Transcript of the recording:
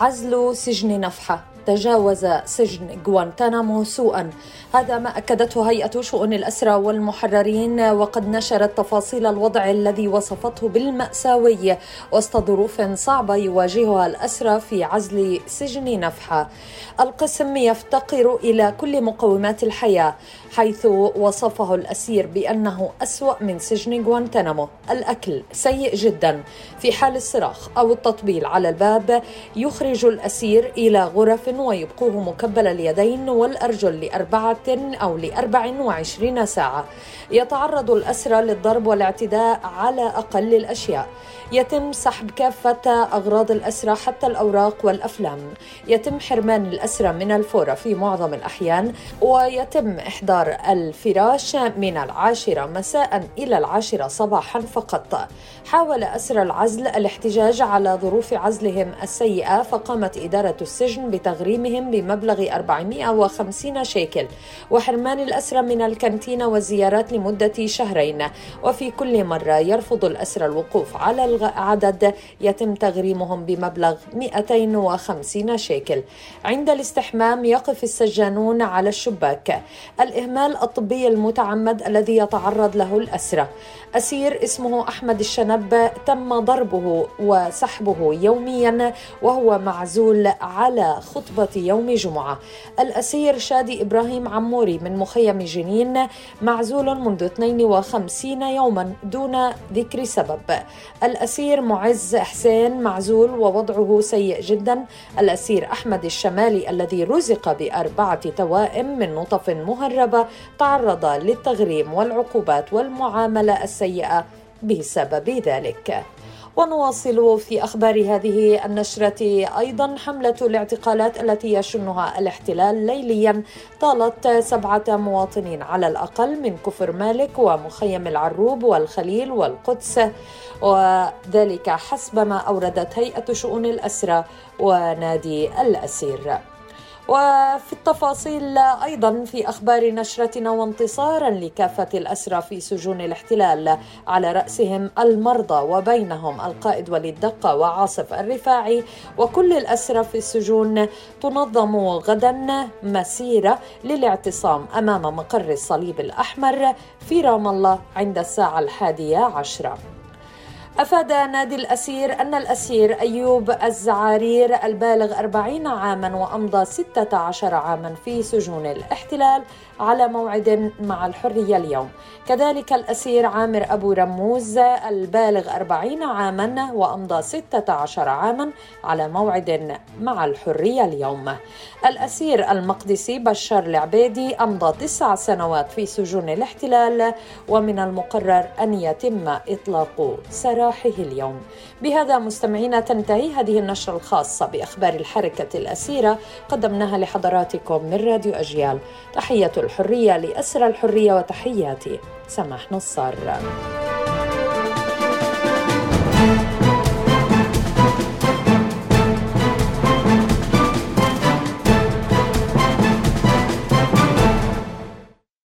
عزل سجن نفحة. تجاوز سجن غوانتانامو سوءا. هذا ما أكدته هيئة شؤون الأسرى والمحررين وقد نشرت تفاصيل الوضع الذي وصفته بالمأساوي. وسط ظروف صعبة يواجهها الأسرى في عزل سجن نفحة. القسم يفتقر إلى كل مقومات الحياة حيث وصفه الأسير بأنه أسوأ من سجن غوانتانامو. الأكل سيء جدا. في حال الصراخ أو التطبيل على الباب يخرج الأسير إلى غرف ويبقوه مكبل اليدين والأرجل لأربعة أو لأربع وعشرين ساعة. يتعرض الأسرى للضرب والاعتداء على أقل الأشياء. يتم سحب كافة أغراض الأسرى حتى الأوراق والأفلام. يتم حرمان الأسرى من الفورة في معظم الأحيان ويتم إحضار الفراش من العاشرة مساء إلى العاشرة صباحا فقط. حاول أسرى العزل الاحتجاج على ظروف عزلهم السيئة فقامت إدارة السجن بتغريمهم بمبلغ 450 شيكل وحرمان الأسرى من الكانتين والزيارات لمدة شهرين. وفي كل مرة يرفض الأسرى الوقوف على عدد يتم تغريمهم بمبلغ 250 شيكل. عند الاستحمام يقف السجانون على الشباك. الإهمال الطبي المتعمد الذي يتعرض له الأسرة. أسير اسمه أحمد الشنب تم ضربه وسحبه يوميا وهو معزول على خطبة يوم جمعة. الأسير شادي إبراهيم عموري من مخيم جنين معزول منذ 52 يوما دون ذكر سبب. الأسير معز حسين معزول ووضعه سيء جدا. الأسير أحمد الشمالي الذي رزق بأربعة توائم من نطف مهربة تعرض للتغريم والعقوبات والمعاملة السيئة بسبب ذلك. ونواصل في أخبار هذه النشرة أيضا حملة الاعتقالات التي يشنها الاحتلال ليليا طالت سبعة مواطنين على الأقل من كفر مالك ومخيم العروب والخليل والقدس وذلك حسب ما أوردت هيئة شؤون الاسرى ونادي الأسير. وفي التفاصيل أيضا في أخبار نشرتنا وانتصارا لكافة الأسرى في سجون الاحتلال على رأسهم المرضى وبينهم القائد وليد دقة وعاصف الرفاعي. وكل الأسرى في السجون تنظم غدا مسيرة للاعتصام أمام مقر الصليب الأحمر في رام الله عند الساعة الحادية عشرة. أفاد نادي الأسير أن الأسير أيوب الزعارير البالغ 40 عاما وأمضى 16 عاما في سجون الاحتلال على موعد مع الحرية اليوم. كذلك الأسير عامر أبو رموز البالغ 40 عاما وأمضى 16 عاما على موعد مع الحرية اليوم. الأسير المقدسي بشار العبيدي أمضى تسع سنوات في سجون الاحتلال ومن المقرر أن يتم إطلاق سراحه اليوم. بهذا مستمعينا تنتهي هذه النشرة الخاصة بأخبار الحركة الأسيرة قدمناها لحضراتكم من راديو أجيال. تحية الحرية لأسرى الحرية وتحياتي. سماح نصار